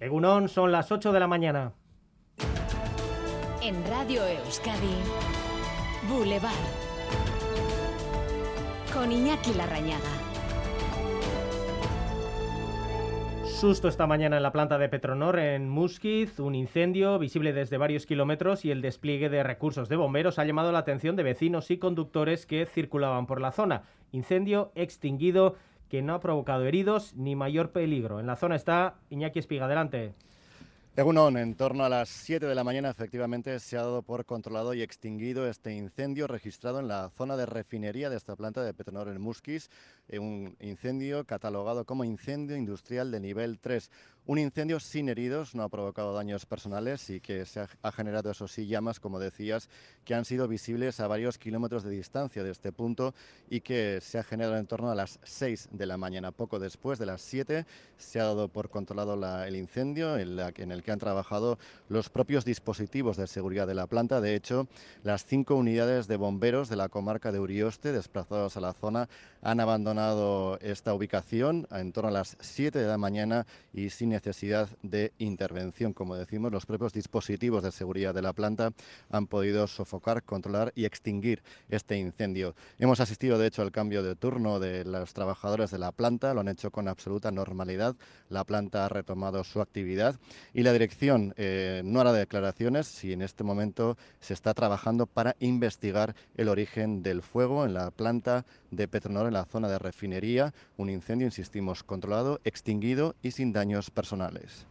Egunon, son las 8 de la mañana. En Radio Euskadi, Boulevard. Con Iñaki Larrañaga. Susto esta mañana en la planta de Petronor en Musquiz, un incendio visible desde varios kilómetros y el despliegue de recursos de bomberos ha llamado la atención de vecinos y conductores que circulaban por la zona. Incendio extinguido que no ha provocado heridos ni mayor peligro. En la zona está Iñaki Espiga, adelante. Egunon, en torno a las 7 de la mañana efectivamente se ha dado por controlado y extinguido este incendio registrado en la zona de refinería de esta planta de Petronor en Musquis, eh, un incendio catalogado como incendio industrial de nivel 3. Un incendio sin heridos, no ha provocado daños personales y que se ha, generado, eso sí, llamas, como decías, que han sido visibles a varios kilómetros de distancia de este punto y que se ha generado en torno a las 6 de la mañana. Poco después de las 7 se ha dado por controlado el incendio en, en el que han trabajado los propios dispositivos de seguridad de la planta. De hecho, las cinco unidades de bomberos de la comarca de Urioste, desplazados a la zona, han abandonado esta ubicación en torno a las 7 de la mañana y sin necesidad de intervención. Como decimos, los propios dispositivos de seguridad de la planta han podido sofocar, controlar y extinguir este incendio. Hemos asistido, de hecho, al cambio de turno de los trabajadores de la planta, lo han hecho con absoluta normalidad. La planta ha retomado su actividad y la dirección eh, no hará declaraciones si en este momento se está trabajando para investigar el origen del fuego en la planta de Petronor en la zona de refinería. Un incendio, insistimos, controlado, extinguido y sin daños personales.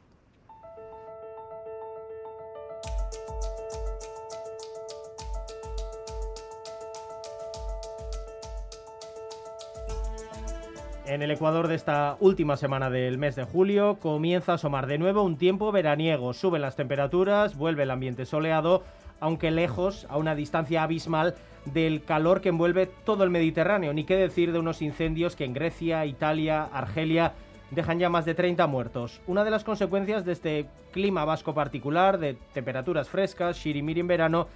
En el Ecuador de esta última semana del mes de julio comienza a asomar de nuevo un tiempo veraniego. Suben las temperaturas, vuelve el ambiente soleado, aunque lejos, a una distancia abismal del calor que envuelve todo el Mediterráneo. Ni qué decir de unos incendios que en Grecia, Italia, Argelia dejan ya más de 30 muertos. Una de las consecuencias de este clima vasco particular, de temperaturas frescas, shirimiri en verano,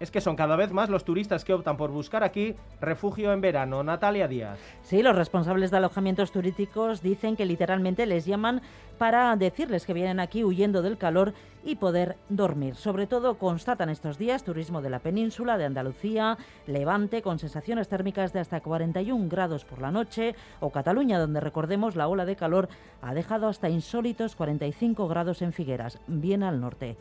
es que son cada vez más los turistas que optan por buscar aquí refugio en verano. Natalia Díaz. Sí, los responsables de alojamientos turísticos dicen que literalmente les llaman para decirles que vienen aquí huyendo del calor y poder dormir. Sobre todo constatan estos días turismo de la península, de Andalucía, Levante, con sensaciones térmicas de hasta 41 grados por la noche, o Cataluña, donde recordemos la ola de calor ha dejado hasta insólitos 45 grados en Figueras, bien al norte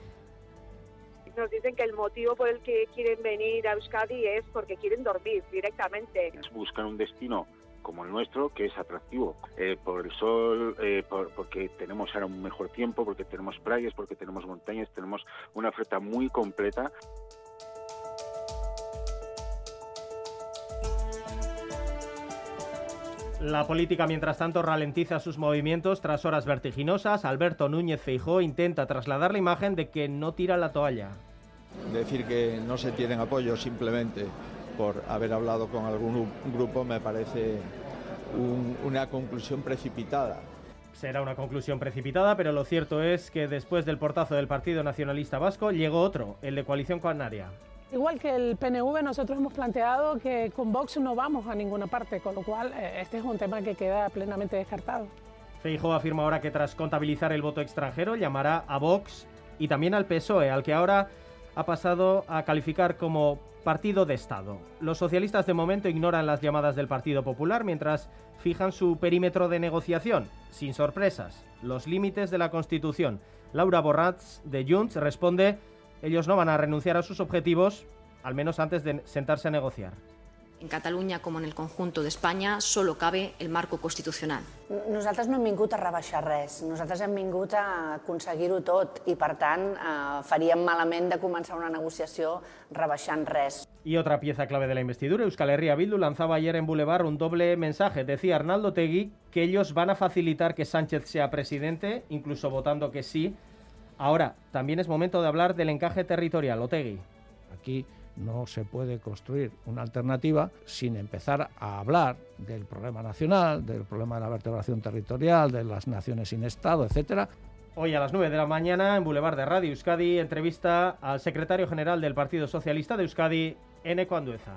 nos dicen que el motivo por el que quieren venir a Euskadi es porque quieren dormir directamente. Es buscar un destino como el nuestro, que es atractivo eh, por el sol, eh, porque tenemos ahora un mejor tiempo, porque tenemos playas, porque tenemos montañas, tenemos una oferta muy completa. La política, mientras tanto, ralentiza sus movimientos tras horas vertiginosas. Alberto Núñez Feijó intenta trasladar la imagen de que no tira la toalla. Decir que no se tienen apoyo simplemente por haber hablado con algún grupo me parece una conclusión precipitada. Será una conclusión precipitada, pero lo cierto es que después del portazo del Partido Nacionalista Vasco llegó otro, el de Coalición Canaria. Igual que el PNV, nosotros hemos planteado que con Vox no vamos a ninguna parte, con lo cual eh, este es un tema que queda plenamente descartado. Feijóo afirma ahora que tras contabilizar el voto extranjero llamará a Vox y también al PSOE, al que ahora ha pasado a calificar como partido de Estado. Los socialistas de momento ignoran las llamadas del Partido Popular mientras fijan su perímetro de negociación, sin sorpresas, los límites de la Constitución. Laura Borrats de Junts responde, ellos no van a renunciar a sus objetivos, al menos antes de sentarse a negociar. En Catalunya, com en el conjunto d'Espanya, solo cabe el marco constitucional. Nosaltres no hem vingut a rebaixar res, nosaltres hem vingut a aconseguir-ho tot i, per tant, eh, faríem malament de començar una negociació rebaixant res. Y otra pieza clave de la investidura, Euskal Herria Bildu lanzaba ayer en Boulevard un doble mensaje. Decía Arnaldo Tegui que ellos van a facilitar que Sánchez sea presidente, incluso votando que sí. Ahora, también es momento de hablar del encaje territorial. Otegui. Aquí no se puede construir una alternativa sin empezar a hablar del problema nacional, del problema de la vertebración territorial, de las naciones sin Estado, etcétera. Hoy a las 9 de la mañana en Boulevard de Radio Euskadi entrevista al secretario general del Partido Socialista de Euskadi, Eneco Andueza.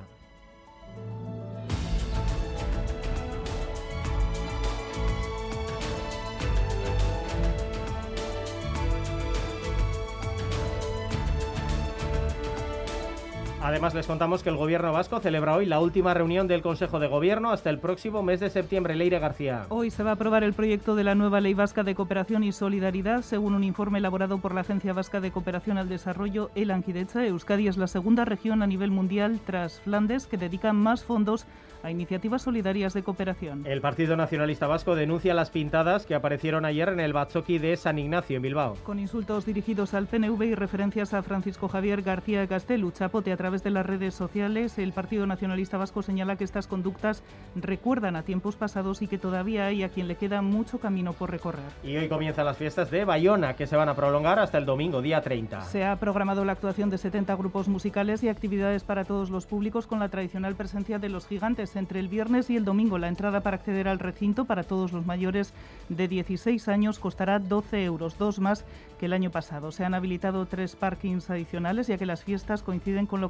Además, les contamos que el Gobierno vasco celebra hoy la última reunión del Consejo de Gobierno hasta el próximo mes de septiembre. Leire García. Hoy se va a aprobar el proyecto de la nueva Ley Vasca de Cooperación y Solidaridad, según un informe elaborado por la Agencia Vasca de Cooperación al Desarrollo, el Anquidecha. Euskadi es la segunda región a nivel mundial, tras Flandes, que dedica más fondos a iniciativas solidarias de cooperación. El Partido Nacionalista Vasco denuncia las pintadas que aparecieron ayer en el Batzoki de San Ignacio, en Bilbao. Con insultos dirigidos al PNV y referencias a Francisco Javier García Castelu, Chapote a través de las redes sociales, el Partido Nacionalista Vasco señala que estas conductas recuerdan a tiempos pasados y que todavía hay a quien le queda mucho camino por recorrer. Y hoy comienzan las fiestas de Bayona, que se van a prolongar hasta el domingo, día 30. Se ha programado la actuación de 70 grupos musicales y actividades para todos los públicos con la tradicional presencia de los gigantes entre el viernes y el domingo. La entrada para acceder al recinto para todos los mayores de 16 años costará 12 euros, dos más que el año pasado. Se han habilitado tres parkings adicionales ya que las fiestas coinciden con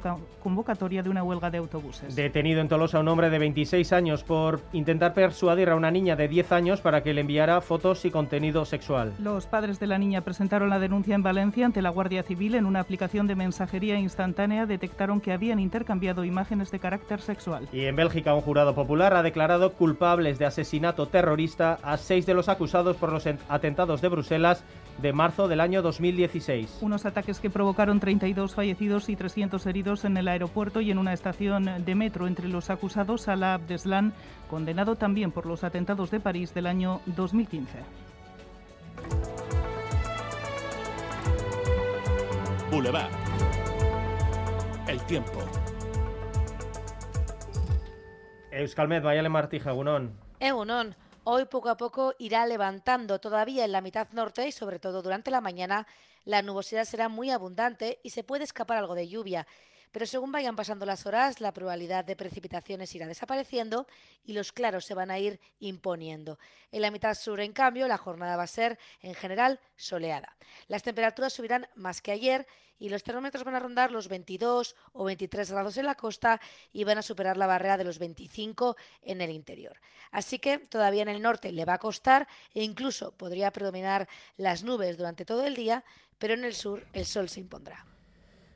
convocatoria de una huelga de autobuses. Detenido en Tolosa un hombre de 26 años por intentar persuadir a una niña de 10 años para que le enviara fotos y contenido sexual. Los padres de la niña presentaron la denuncia en Valencia ante la Guardia Civil. En una aplicación de mensajería instantánea detectaron que habían intercambiado imágenes de carácter sexual. Y en Bélgica un jurado popular ha declarado culpables de asesinato terrorista a seis de los acusados por los atentados de Bruselas de marzo del año 2016. Unos ataques que provocaron 32 fallecidos y 300 heridos en el aeropuerto y en una estación de metro. Entre los acusados, Salah Abdeslam, condenado también por los atentados de París del año 2015. Boulevard. El tiempo. Euskalmet, Mayale Martija, Egunon. Egunon. Hoy poco a poco irá levantando todavía en la mitad norte y sobre todo durante la mañana la nubosidad será muy abundante y se puede escapar algo de lluvia. Pero según vayan pasando las horas, la probabilidad de precipitaciones irá desapareciendo y los claros se van a ir imponiendo. En la mitad sur, en cambio, la jornada va a ser en general soleada. Las temperaturas subirán más que ayer y los termómetros van a rondar los 22 o 23 grados en la costa y van a superar la barrera de los 25 en el interior. Así que todavía en el norte le va a costar e incluso podría predominar las nubes durante todo el día, pero en el sur el sol se impondrá.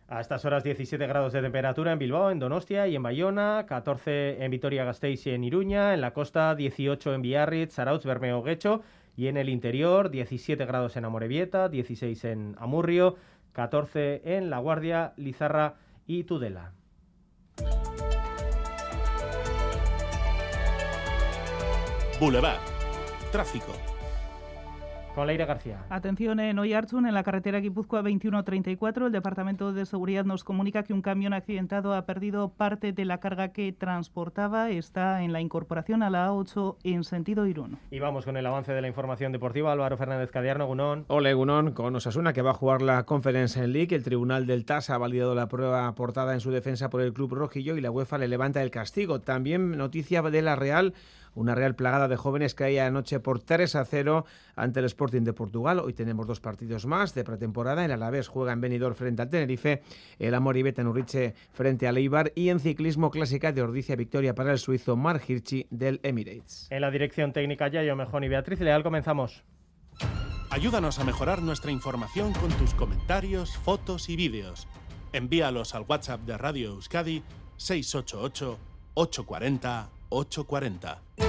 A estas horas 17 grados de temperatura en Bilbao, en Donostia y en Bayona, 14 en Vitoria-Gasteiz y en Iruña, en la costa 18 en Biarritz, Zarautz, Bermeo, Guecho y en el interior 17 grados en Amorebieta, 16 en Amurrio, 14 en La Guardia, Lizarra y Tudela. Boulevard. Tráfico. Con Leire García. Atención en Oyarchun, en la carretera Guipúzcoa 2134, el Departamento de Seguridad nos comunica que un camión accidentado ha perdido parte de la carga que transportaba. Está en la incorporación a la A8 en sentido Irún. Y vamos con el avance de la información deportiva. Álvaro Fernández Cadiarno, Gunón. Ole, Gunón, con Osasuna, que va a jugar la Conference League. El Tribunal del TAS ha validado la prueba aportada en su defensa por el Club Rojillo y la UEFA le levanta el castigo. También noticia de la Real una Real plagada de jóvenes caía anoche por 3 a 0 ante el Sporting de Portugal. Hoy tenemos dos partidos más de pretemporada. El Alavés juega en Benidorm frente al Tenerife, el Amoribet en Urriche frente al Eibar y en ciclismo clásica de Ordicia victoria para el suizo Mark Hirschi del Emirates. En la dirección técnica Yayo Mejón y Beatriz Leal comenzamos. Ayúdanos a mejorar nuestra información con tus comentarios, fotos y vídeos. Envíalos al WhatsApp de Radio Euskadi 688 840 840.